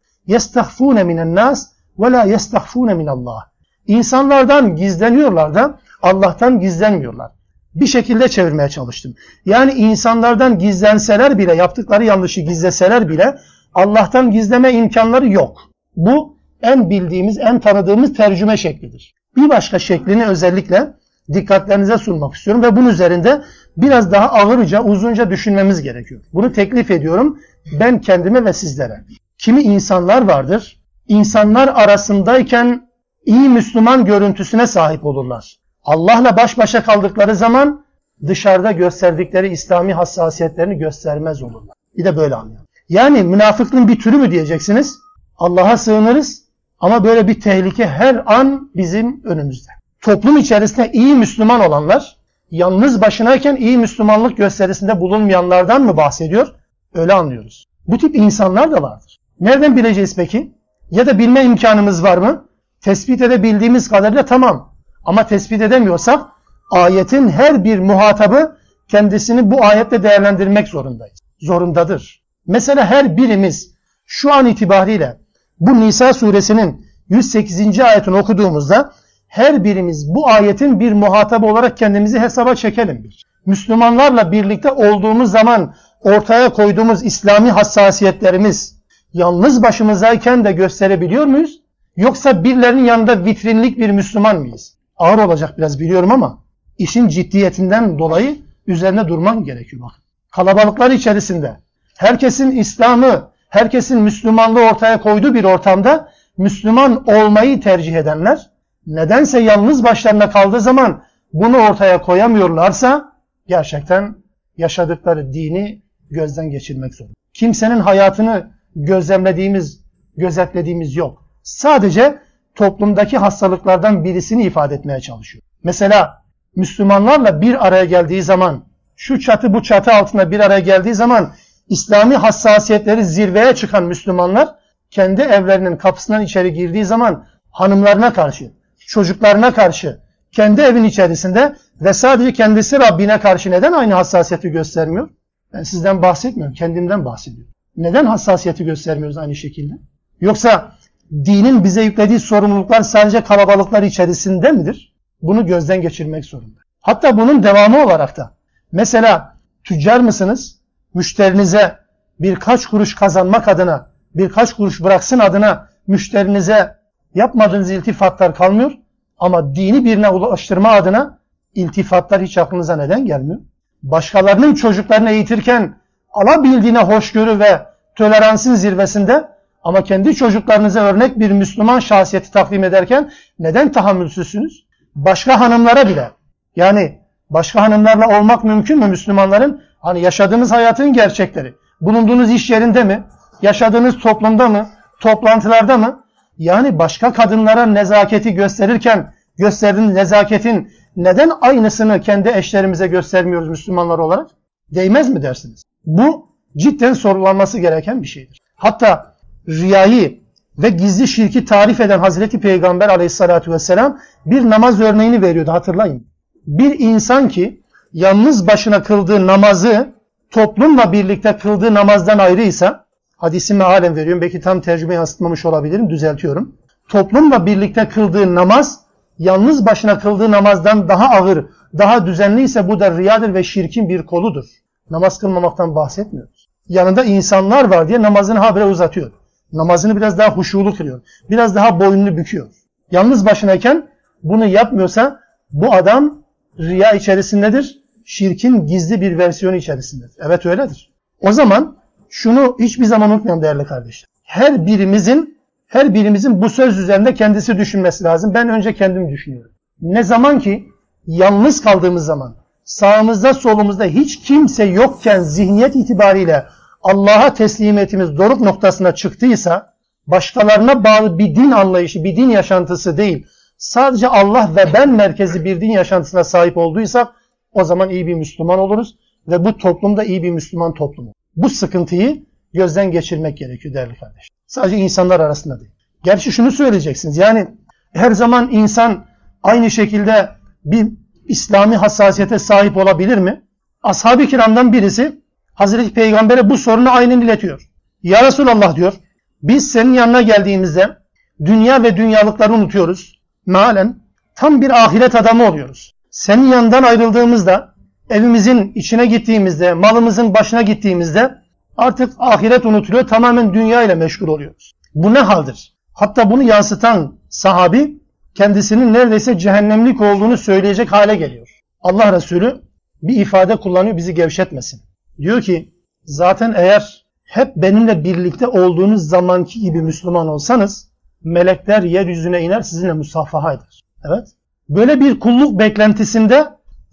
Minen nas ve la yestahfune min Allah. İnsanlardan gizleniyorlar da Allah'tan gizlenmiyorlar. Bir şekilde çevirmeye çalıştım. Yani insanlardan gizlenseler bile, yaptıkları yanlışı gizleseler bile Allah'tan gizleme imkanları yok. Bu en bildiğimiz, en tanıdığımız tercüme şeklidir. Bir başka şeklini özellikle dikkatlerinize sunmak istiyorum ve bunun üzerinde biraz daha ağırca, uzunca düşünmemiz gerekiyor. Bunu teklif ediyorum ben kendime ve sizlere. Kimi insanlar vardır, insanlar arasındayken iyi Müslüman görüntüsüne sahip olurlar. Allah'la baş başa kaldıkları zaman dışarıda gösterdikleri İslami hassasiyetlerini göstermez olurlar. Bir de böyle anlayalım. Yani münafıklığın bir türü mü diyeceksiniz? Allah'a sığınırız ama böyle bir tehlike her an bizim önümüzde. Toplum içerisinde iyi Müslüman olanlar, yalnız başınayken iyi Müslümanlık gösterisinde bulunmayanlardan mı bahsediyor? Öyle anlıyoruz. Bu tip insanlar da vardır. Nereden bileceğiz peki? Ya da bilme imkanımız var mı? Tespit edebildiğimiz kadarıyla tamam. Ama tespit edemiyorsak ayetin her bir muhatabı kendisini bu ayette değerlendirmek zorundayız. Zorundadır. Mesela her birimiz şu an itibariyle bu Nisa suresinin 108. ayetini okuduğumuzda her birimiz bu ayetin bir muhatabı olarak kendimizi hesaba çekelim. Bir. Müslümanlarla birlikte olduğumuz zaman ortaya koyduğumuz İslami hassasiyetlerimiz yalnız başımızdayken de gösterebiliyor muyuz? Yoksa birilerinin yanında vitrinlik bir Müslüman mıyız? Ağır olacak biraz biliyorum ama işin ciddiyetinden dolayı üzerine durman gerekiyor. Bak. Kalabalıklar içerisinde herkesin İslam'ı, herkesin Müslümanlığı ortaya koyduğu bir ortamda Müslüman olmayı tercih edenler nedense yalnız başlarına kaldığı zaman bunu ortaya koyamıyorlarsa gerçekten yaşadıkları dini gözden geçirmek zorunda. Kimsenin hayatını gözlemlediğimiz, gözetlediğimiz yok. Sadece toplumdaki hastalıklardan birisini ifade etmeye çalışıyor. Mesela Müslümanlarla bir araya geldiği zaman, şu çatı bu çatı altında bir araya geldiği zaman İslami hassasiyetleri zirveye çıkan Müslümanlar kendi evlerinin kapısından içeri girdiği zaman hanımlarına karşı, çocuklarına karşı, kendi evin içerisinde ve sadece kendisi Rabbine karşı neden aynı hassasiyeti göstermiyor? Ben sizden bahsetmiyorum, kendimden bahsediyorum. Neden hassasiyeti göstermiyoruz aynı şekilde? Yoksa dinin bize yüklediği sorumluluklar sadece kalabalıklar içerisinde midir? Bunu gözden geçirmek zorunda. Hatta bunun devamı olarak da mesela tüccar mısınız? Müşterinize birkaç kuruş kazanmak adına, birkaç kuruş bıraksın adına müşterinize yapmadığınız iltifatlar kalmıyor. Ama dini birine ulaştırma adına iltifatlar hiç aklınıza neden gelmiyor? Başkalarının çocuklarını eğitirken alabildiğine hoşgörü ve toleransın zirvesinde ama kendi çocuklarınıza örnek bir Müslüman şahsiyeti takdim ederken neden tahammülsüzsünüz? Başka hanımlara bile yani başka hanımlarla olmak mümkün mü Müslümanların? Hani yaşadığınız hayatın gerçekleri. Bulunduğunuz iş yerinde mi? Yaşadığınız toplumda mı? Toplantılarda mı? Yani başka kadınlara nezaketi gösterirken gösterdiğiniz nezaketin neden aynısını kendi eşlerimize göstermiyoruz Müslümanlar olarak? Değmez mi dersiniz? Bu cidden sorulanması gereken bir şeydir. Hatta riyayı ve gizli şirki tarif eden Hazreti Peygamber aleyhissalatü vesselam bir namaz örneğini veriyordu hatırlayın. Bir insan ki yalnız başına kıldığı namazı toplumla birlikte kıldığı namazdan ayrıysa hadisimi halen veriyorum belki tam tercüme yansıtmamış olabilirim düzeltiyorum. Toplumla birlikte kıldığı namaz yalnız başına kıldığı namazdan daha ağır, daha düzenli ise bu da riyadır ve şirkin bir koludur. Namaz kılmamaktan bahsetmiyoruz. Yanında insanlar var diye namazını habire uzatıyor. Namazını biraz daha huşulu kılıyor. Biraz daha boynunu büküyor. Yalnız başınayken bunu yapmıyorsa bu adam riya içerisindedir. Şirkin gizli bir versiyonu içerisindedir. Evet öyledir. O zaman şunu hiçbir zaman unutmayalım değerli kardeşler. Her birimizin her birimizin bu söz üzerinde kendisi düşünmesi lazım. Ben önce kendim düşünüyorum. Ne zaman ki yalnız kaldığımız zaman sağımızda solumuzda hiç kimse yokken zihniyet itibariyle Allah'a teslimiyetimiz doruk noktasına çıktıysa başkalarına bağlı bir din anlayışı, bir din yaşantısı değil, sadece Allah ve ben merkezi bir din yaşantısına sahip olduysak o zaman iyi bir Müslüman oluruz ve bu toplumda iyi bir Müslüman toplumu. Bu sıkıntıyı gözden geçirmek gerekiyor değerli kardeşler. Sadece insanlar arasında değil. Gerçi şunu söyleyeceksiniz. Yani her zaman insan aynı şekilde bir İslami hassasiyete sahip olabilir mi? Ashab-ı kiramdan birisi Hazreti Peygamber'e bu sorunu aynen iletiyor. Ya Resulallah diyor, biz senin yanına geldiğimizde dünya ve dünyalıkları unutuyoruz. Mealen tam bir ahiret adamı oluyoruz. Senin yanından ayrıldığımızda, evimizin içine gittiğimizde, malımızın başına gittiğimizde artık ahiret unutuluyor, tamamen dünya ile meşgul oluyoruz. Bu ne haldir? Hatta bunu yansıtan sahabi kendisinin neredeyse cehennemlik olduğunu söyleyecek hale geliyor. Allah Resulü bir ifade kullanıyor bizi gevşetmesin. Diyor ki zaten eğer hep benimle birlikte olduğunuz zamanki gibi Müslüman olsanız melekler yeryüzüne iner sizinle musafaha eder. Evet. Böyle bir kulluk beklentisinde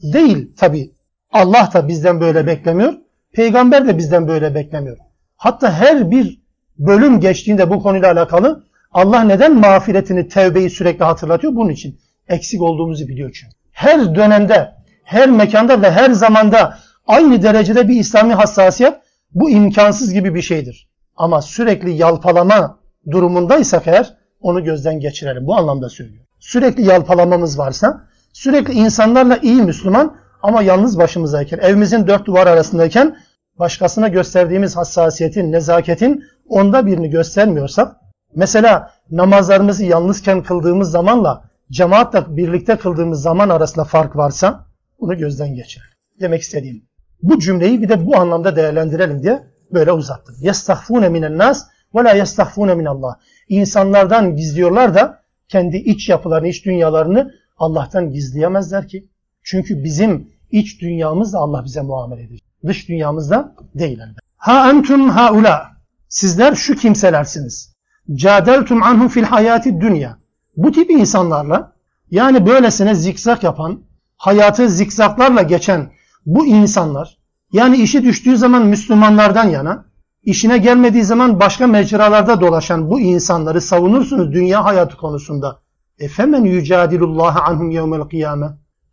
değil tabi. Allah da bizden böyle beklemiyor. Peygamber de bizden böyle beklemiyor. Hatta her bir bölüm geçtiğinde bu konuyla alakalı Allah neden mağfiretini, tevbeyi sürekli hatırlatıyor? Bunun için. Eksik olduğumuzu biliyor çünkü. Her dönemde, her mekanda ve her zamanda aynı derecede bir İslami hassasiyet bu imkansız gibi bir şeydir. Ama sürekli yalpalama durumundaysak eğer onu gözden geçirelim. Bu anlamda söylüyorum. Sürekli yalpalamamız varsa, sürekli insanlarla iyi Müslüman ama yalnız başımızdayken, evimizin dört duvar arasındayken başkasına gösterdiğimiz hassasiyetin, nezaketin onda birini göstermiyorsak, mesela namazlarımızı yalnızken kıldığımız zamanla cemaatle birlikte kıldığımız zaman arasında fark varsa bunu gözden geçirelim. Demek istediğim. Bu cümleyi bir de bu anlamda değerlendirelim diye böyle uzattım. Yestahfune minen nas ve la yestahfune min Allah. İnsanlardan gizliyorlar da kendi iç yapılarını, iç dünyalarını Allah'tan gizleyemezler ki. Çünkü bizim iç dünyamızda Allah bize muamele edecek. Dış dünyamızda değil elbette. Ha entum haula. Sizler şu kimselersiniz. Cadeltum anhum fil hayati dünya. Bu tip insanlarla yani böylesine zikzak yapan, hayatı zikzaklarla geçen bu insanlar yani işi düştüğü zaman Müslümanlardan yana, işine gelmediği zaman başka mecralarda dolaşan bu insanları savunursunuz dünya hayatı konusunda. Efemen yücadilullah anhum yevmel kıyame.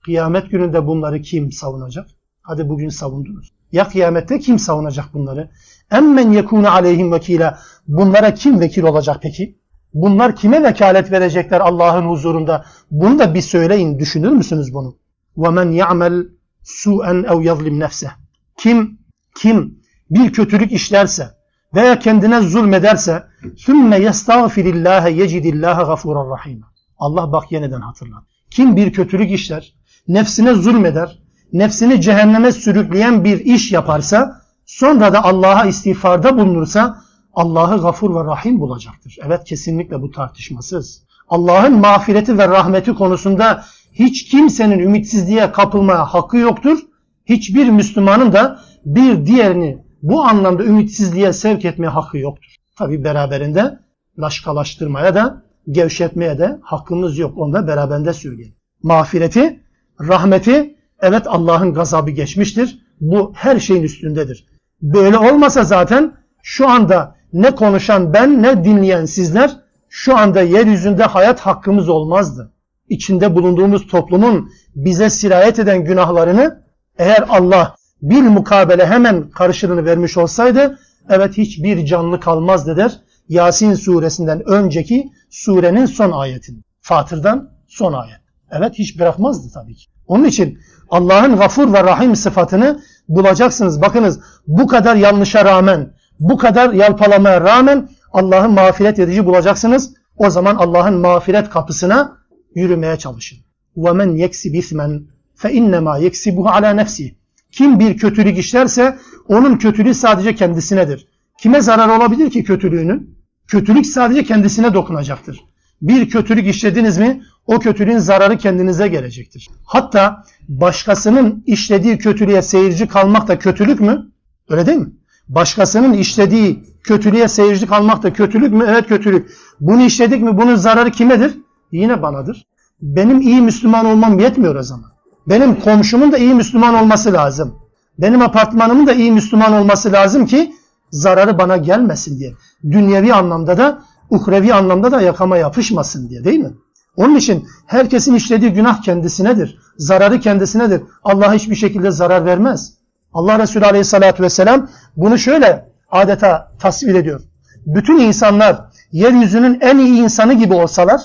Kıyamet gününde bunları kim savunacak? Hadi bugün savundunuz. Ya kıyamette kim savunacak bunları? Emmen yekune aleyhim vekila. Bunlara kim vekil olacak peki? Bunlar kime vekalet verecekler Allah'ın huzurunda? Bunu da bir söyleyin. Düşünür müsünüz bunu? وَمَنْ يَعْمَلْ su'en ev yazlim nefse. Kim kim bir kötülük işlerse veya kendine zulmederse ثُمَّ يَسْتَغْفِرِ اللّٰهَ يَجِدِ اللّٰهَ غَفُورًا رَحِيمًا Allah bak yeniden hatırlat. Kim bir kötülük işler, nefsine zulmeder, nefsini cehenneme sürükleyen bir iş yaparsa, sonra da Allah'a istiğfarda bulunursa Allah'ı gafur ve rahim bulacaktır. Evet kesinlikle bu tartışmasız. Allah'ın mağfireti ve rahmeti konusunda hiç kimsenin ümitsizliğe kapılmaya hakkı yoktur. Hiçbir Müslümanın da bir diğerini bu anlamda ümitsizliğe sevk etmeye hakkı yoktur. Tabi beraberinde laşkalaştırmaya da gevşetmeye de hakkımız yok. Onu da beraberinde söyleyelim. Mağfireti, rahmeti evet Allah'ın gazabı geçmiştir. Bu her şeyin üstündedir. Böyle olmasa zaten şu anda ne konuşan ben ne dinleyen sizler şu anda yeryüzünde hayat hakkımız olmazdı. İçinde bulunduğumuz toplumun bize sirayet eden günahlarını eğer Allah bir mukabele hemen karşılığını vermiş olsaydı evet hiçbir canlı kalmazdı der. Yasin suresinden önceki surenin son ayetini. Fatır'dan son ayet. Evet hiç bırakmazdı tabii ki. Onun için Allah'ın gafur ve rahim sıfatını bulacaksınız. Bakınız bu kadar yanlışa rağmen, bu kadar yalpalamaya rağmen Allah'ın mağfiret edici bulacaksınız. O zaman Allah'ın mağfiret kapısına yürümeye çalışın. وَمَنْ يَكْسِبْ اِثْمًا فَاِنَّمَا يَكْسِبُهُ عَلَى نَفْسِهِ Kim bir kötülük işlerse onun kötülüğü sadece kendisinedir. Kime zarar olabilir ki kötülüğünün? Kötülük sadece kendisine dokunacaktır. Bir kötülük işlediniz mi o kötülüğün zararı kendinize gelecektir. Hatta başkasının işlediği kötülüğe seyirci kalmak da kötülük mü? Öyle değil mi? Başkasının işlediği kötülüğe seyirci kalmak da kötülük mü? Evet kötülük. Bunu işledik mi bunun zararı kimedir? Yine banadır. Benim iyi Müslüman olmam yetmiyor o zaman. Benim komşumun da iyi Müslüman olması lazım. Benim apartmanımın da iyi Müslüman olması lazım ki zararı bana gelmesin diye. Dünyevi anlamda da uhrevi anlamda da yakama yapışmasın diye değil mi? Onun için herkesin işlediği günah kendisinedir. Zararı kendisinedir. Allah hiçbir şekilde zarar vermez. Allah Resulü Aleyhisselatü Vesselam bunu şöyle adeta tasvir ediyor. Bütün insanlar yeryüzünün en iyi insanı gibi olsalar,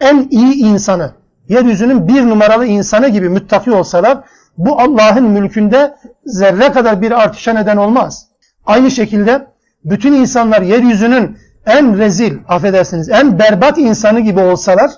en iyi insanı, yeryüzünün bir numaralı insanı gibi müttaki olsalar, bu Allah'ın mülkünde zerre kadar bir artışa neden olmaz. Aynı şekilde bütün insanlar yeryüzünün en rezil, affedersiniz, en berbat insanı gibi olsalar,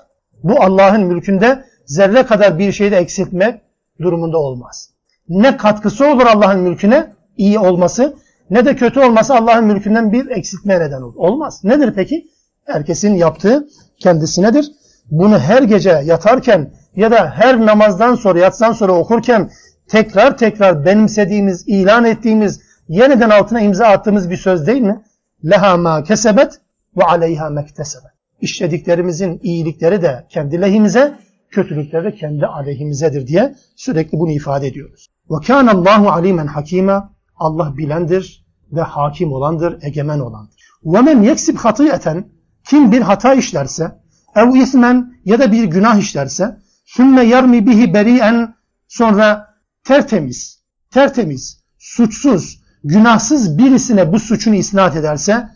bu Allah'ın mülkünde zerre kadar bir şeyde eksiltme durumunda olmaz. Ne katkısı olur Allah'ın mülküne iyi olması ne de kötü olması Allah'ın mülkünden bir eksiltme neden olur. Olmaz. Nedir peki? Herkesin yaptığı kendisinedir. Bunu her gece yatarken ya da her namazdan sonra yatsan sonra okurken tekrar tekrar benimsediğimiz, ilan ettiğimiz, yeniden altına imza attığımız bir söz değil mi? Leha ma kesebet ve aleyha mektesebet. İşlediklerimizin iyilikleri de kendi lehimize, kötülükleri de kendi aleyhimizedir diye sürekli bunu ifade ediyoruz. Kâne Allahu alimen hakîme. Allah bilendir ve hakim olandır, egemen olandır. Men yeksib hatiyeten kim bir hata işlerse ev ismen ya da bir günah işlerse sümme yarmi bihi beri'en sonra tertemiz, tertemiz, suçsuz, günahsız birisine bu suçunu isnat ederse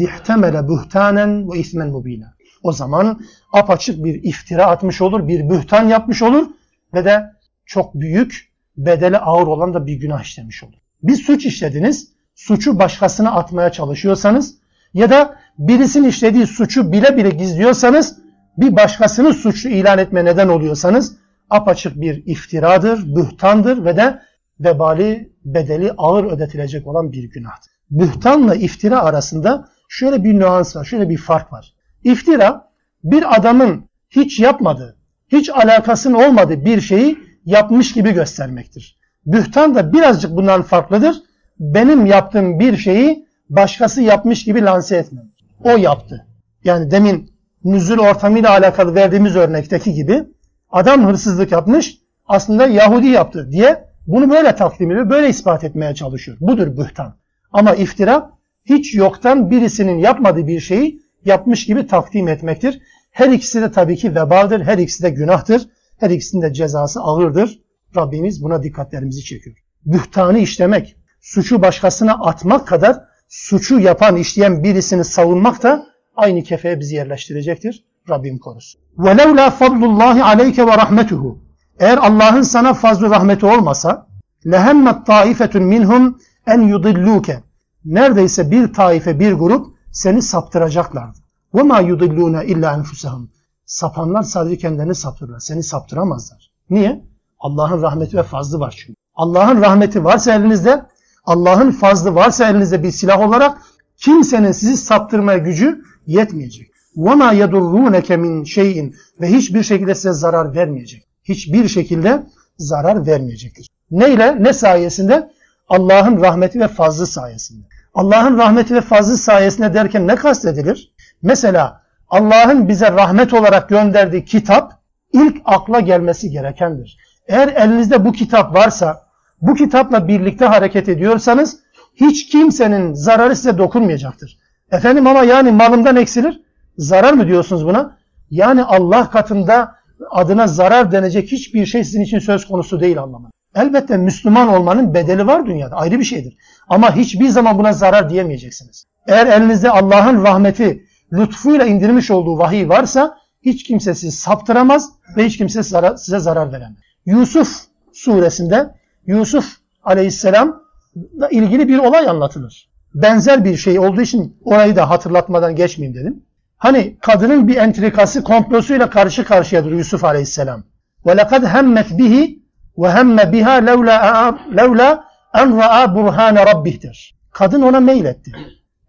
ihtemele buhtanen ve ismen mubina. O zaman apaçık bir iftira atmış olur, bir bühtan yapmış olur ve de çok büyük, bedeli ağır olan da bir günah işlemiş olur. Bir suç işlediniz, suçu başkasına atmaya çalışıyorsanız ya da birisinin işlediği suçu bile bile gizliyorsanız bir başkasını suçlu ilan etme neden oluyorsanız apaçık bir iftiradır, bühtandır ve de vebali bedeli ağır ödetilecek olan bir günahtır. Bühtanla iftira arasında şöyle bir nüans var, şöyle bir fark var. İftira bir adamın hiç yapmadığı, hiç alakasının olmadığı bir şeyi yapmış gibi göstermektir. Bühtan da birazcık bundan farklıdır. Benim yaptığım bir şeyi başkası yapmış gibi lanse etmem. O yaptı. Yani demin nüzul ortamıyla alakalı verdiğimiz örnekteki gibi adam hırsızlık yapmış aslında Yahudi yaptı diye bunu böyle takdim ediyor, böyle ispat etmeye çalışıyor. Budur bühtan. Ama iftira hiç yoktan birisinin yapmadığı bir şeyi yapmış gibi takdim etmektir. Her ikisi de tabii ki vebaldir, her ikisi de günahtır, her ikisinin de cezası ağırdır. Rabbimiz buna dikkatlerimizi çekiyor. Bühtanı işlemek, suçu başkasına atmak kadar suçu yapan, işleyen birisini savunmak da aynı kefeye bizi yerleştirecektir. Rabbim korusun. وَلَوْلَا فَضْلُ اللّٰهِ عَلَيْكَ وَرَحْمَتُهُ Eğer Allah'ın sana fazla rahmeti olmasa لَهَمَّتْ طَائِفَةٌ مِنْهُمْ en yudilluke. neredeyse bir taife, bir grup seni saptıracaklardı. وَمَا يُضِلُّونَ illa اَنْفُسَهُمْ Sapanlar sadece kendilerini saptırırlar. Seni saptıramazlar. Niye? Allah'ın rahmeti ve fazlı var çünkü. Allah'ın rahmeti varsa elinizde, Allah'ın fazlı varsa elinizde bir silah olarak kimsenin sizi saptırmaya gücü yetmeyecek. وَمَا يَدُرُّونَكَ مِنْ şeyin Ve hiçbir şekilde size zarar vermeyecek. Hiçbir şekilde zarar vermeyecektir. Neyle? Ne sayesinde? Allah'ın rahmeti ve fazlı sayesinde. Allah'ın rahmeti ve fazlı sayesinde derken ne kastedilir? Mesela Allah'ın bize rahmet olarak gönderdiği kitap ilk akla gelmesi gerekendir. Eğer elinizde bu kitap varsa, bu kitapla birlikte hareket ediyorsanız hiç kimsenin zararı size dokunmayacaktır. Efendim ama yani malımdan eksilir. Zarar mı diyorsunuz buna? Yani Allah katında adına zarar denecek hiçbir şey sizin için söz konusu değil anlamında. Elbette Müslüman olmanın bedeli var dünyada ayrı bir şeydir. Ama hiçbir zaman buna zarar diyemeyeceksiniz. Eğer elinizde Allah'ın rahmeti, lütfuyla indirmiş olduğu vahiy varsa hiç kimse sizi saptıramaz ve hiç kimse size zarar veremez. Yusuf suresinde Yusuf aleyhisselamla ilgili bir olay anlatılır. Benzer bir şey olduğu için orayı da hatırlatmadan geçmeyeyim dedim. Hani kadının bir entrikası komplosuyla karşı karşıyadır Yusuf aleyhisselam. وَلَقَدْ ve hemme biha levla levla en ra'a burhane rabbihtir. Kadın ona meyletti.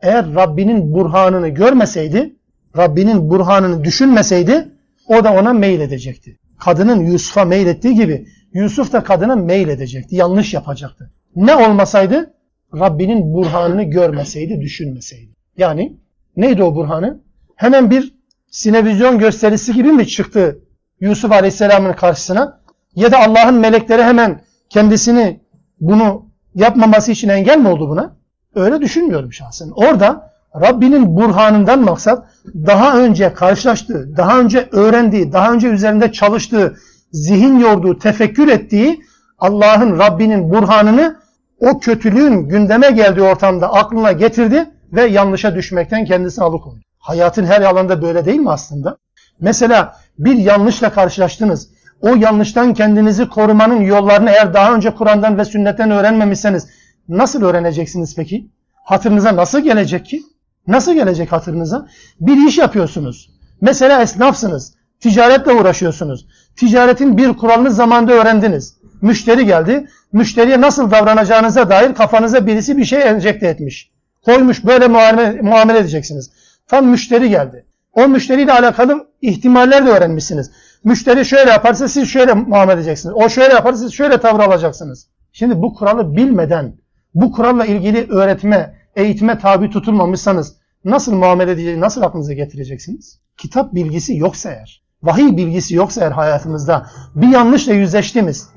Eğer Rabbinin burhanını görmeseydi, Rabbinin burhanını düşünmeseydi o da ona meyledecekti. Kadının Yusuf'a meylettiği gibi Yusuf da kadına meyledecekti. Yanlış yapacaktı. Ne olmasaydı? Rabbinin burhanını görmeseydi, düşünmeseydi. Yani neydi o burhanı? Hemen bir sinevizyon gösterisi gibi mi çıktı Yusuf Aleyhisselam'ın karşısına? Ya da Allah'ın melekleri hemen kendisini bunu yapmaması için engel mi oldu buna? Öyle düşünmüyorum şahsen. Orada Rabbinin burhanından maksat daha önce karşılaştığı, daha önce öğrendiği, daha önce üzerinde çalıştığı, zihin yorduğu, tefekkür ettiği Allah'ın Rabbinin burhanını o kötülüğün gündeme geldiği ortamda aklına getirdi ve yanlışa düşmekten kendisini alıkoydu. Hayatın her alanda böyle değil mi aslında? Mesela bir yanlışla karşılaştınız. O yanlıştan kendinizi korumanın yollarını eğer daha önce Kur'an'dan ve sünnetten öğrenmemişseniz nasıl öğreneceksiniz peki? Hatırınıza nasıl gelecek ki? Nasıl gelecek hatırınıza? Bir iş yapıyorsunuz. Mesela esnafsınız. Ticaretle uğraşıyorsunuz. Ticaretin bir kuralını zamanda öğrendiniz. Müşteri geldi. Müşteriye nasıl davranacağınıza dair kafanıza birisi bir şey enjekte etmiş. Koymuş böyle muamele, muamele edeceksiniz. Tam müşteri geldi. O müşteriyle alakalı ihtimaller de öğrenmişsiniz. Müşteri şöyle yaparsa siz şöyle muamele edeceksiniz. O şöyle yaparsa siz şöyle tavır alacaksınız. Şimdi bu kuralı bilmeden, bu kuralla ilgili öğretme, eğitime tabi tutulmamışsanız nasıl muamele edeceğini nasıl aklınıza getireceksiniz? Kitap bilgisi yoksa eğer, vahiy bilgisi yoksa eğer hayatımızda bir yanlışla yüzleştiğimiz,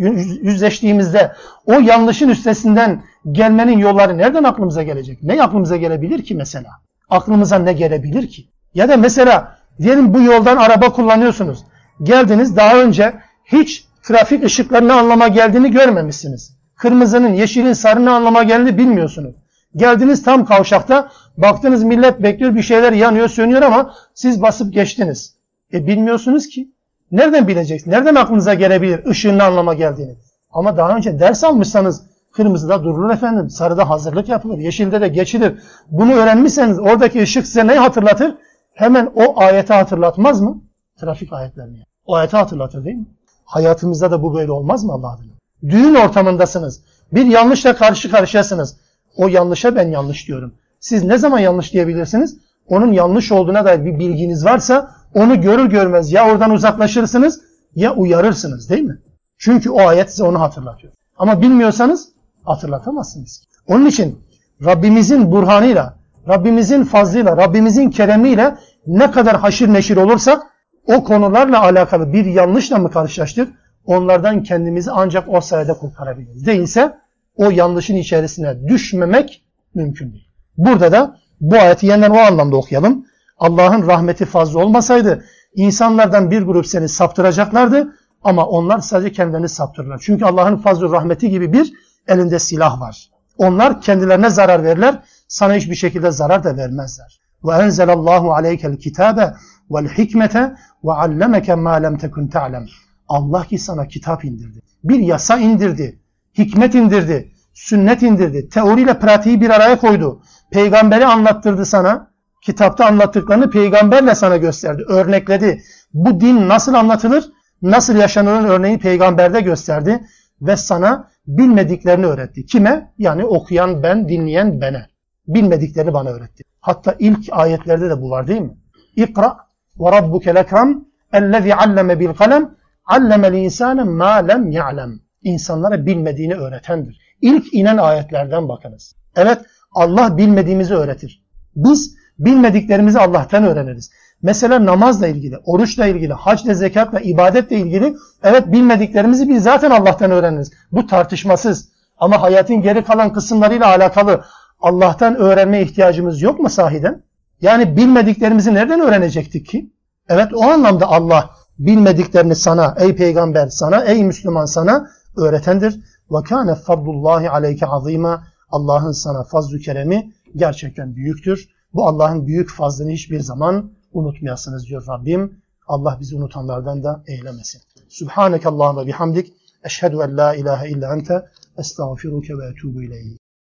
yüzleştiğimizde o yanlışın üstesinden gelmenin yolları nereden aklımıza gelecek? Ne aklımıza gelebilir ki mesela? Aklımıza ne gelebilir ki? Ya da mesela diyelim bu yoldan araba kullanıyorsunuz. Geldiniz daha önce hiç trafik ışıklarının anlama geldiğini görmemişsiniz. Kırmızının, yeşilin, sarının anlama geldiğini bilmiyorsunuz. Geldiniz tam kavşakta baktınız millet bekliyor bir şeyler yanıyor sönüyor ama siz basıp geçtiniz. E bilmiyorsunuz ki. Nereden bileceksiniz? Nereden aklınıza gelebilir ışığın anlama geldiğini? Ama daha önce ders almışsanız kırmızıda durulur efendim, sarıda hazırlık yapılır, yeşilde de geçilir. Bunu öğrenmişseniz oradaki ışık size neyi hatırlatır? Hemen o ayeti hatırlatmaz mı? Trafik ayetlerini. O ayeti hatırlatır değil mi? Hayatımızda da bu böyle olmaz mı Allah adına? Düğün ortamındasınız. Bir yanlışla karşı karşıyasınız. O yanlışa ben yanlış diyorum. Siz ne zaman yanlış diyebilirsiniz? Onun yanlış olduğuna dair bir bilginiz varsa onu görür görmez ya oradan uzaklaşırsınız ya uyarırsınız değil mi? Çünkü o ayet size onu hatırlatıyor. Ama bilmiyorsanız hatırlatamazsınız. Onun için Rabbimizin burhanıyla, Rabbimizin fazlıyla, Rabbimizin keremiyle ne kadar haşir neşir olursak o konularla alakalı bir yanlışla mı karşılaştık? Onlardan kendimizi ancak o sayede kurtarabiliriz. Değilse o yanlışın içerisine düşmemek mümkün değil. Burada da bu ayeti yeniden o anlamda okuyalım. Allah'ın rahmeti fazla olmasaydı insanlardan bir grup seni saptıracaklardı ama onlar sadece kendilerini saptırırlar. Çünkü Allah'ın fazla rahmeti gibi bir elinde silah var. Onlar kendilerine zarar verirler, sana hiçbir şekilde zarar da vermezler. Ve enzelallahu aleykel kitabe vel hikmete ve allemeke ma lem tekun ta'lem. Allah ki sana kitap indirdi. Bir yasa indirdi hikmet indirdi. sünnet indirdi. Teoriyle pratiği bir araya koydu. Peygamberi anlattırdı sana. Kitapta anlattıklarını peygamberle sana gösterdi. Örnekledi. Bu din nasıl anlatılır? Nasıl yaşanılır örneği peygamberde gösterdi. Ve sana bilmediklerini öğretti. Kime? Yani okuyan ben, dinleyen bana. Bilmediklerini bana öğretti. Hatta ilk ayetlerde de bu var değil mi? İkra ve rabbuke lekram ellezî alleme bil kalem allemel insâne mâ lem ya'lem. İnsanlara bilmediğini öğretendir. İlk inen ayetlerden bakınız. Evet Allah bilmediğimizi öğretir. Biz bilmediklerimizi Allah'tan öğreniriz. Mesela namazla ilgili, oruçla ilgili, hacla, zekatla, ibadetle ilgili evet bilmediklerimizi biz zaten Allah'tan öğreniriz. Bu tartışmasız. Ama hayatın geri kalan kısımlarıyla alakalı Allah'tan öğrenme ihtiyacımız yok mu sahiden? Yani bilmediklerimizi nereden öğrenecektik ki? Evet o anlamda Allah bilmediklerini sana, ey peygamber sana, ey Müslüman sana öğretendir. Ve kâne fadlullahi aleyke azîmâ. Allah'ın sana fazl-ı keremi gerçekten büyüktür. Bu Allah'ın büyük fazlını hiçbir zaman unutmayasınız diyor Rabbim. Allah bizi unutanlardan da eylemesin. Subhaneke Allahümme bihamdik. Eşhedü en la ilahe illa ente. Estağfiruke ve etubu ileyh.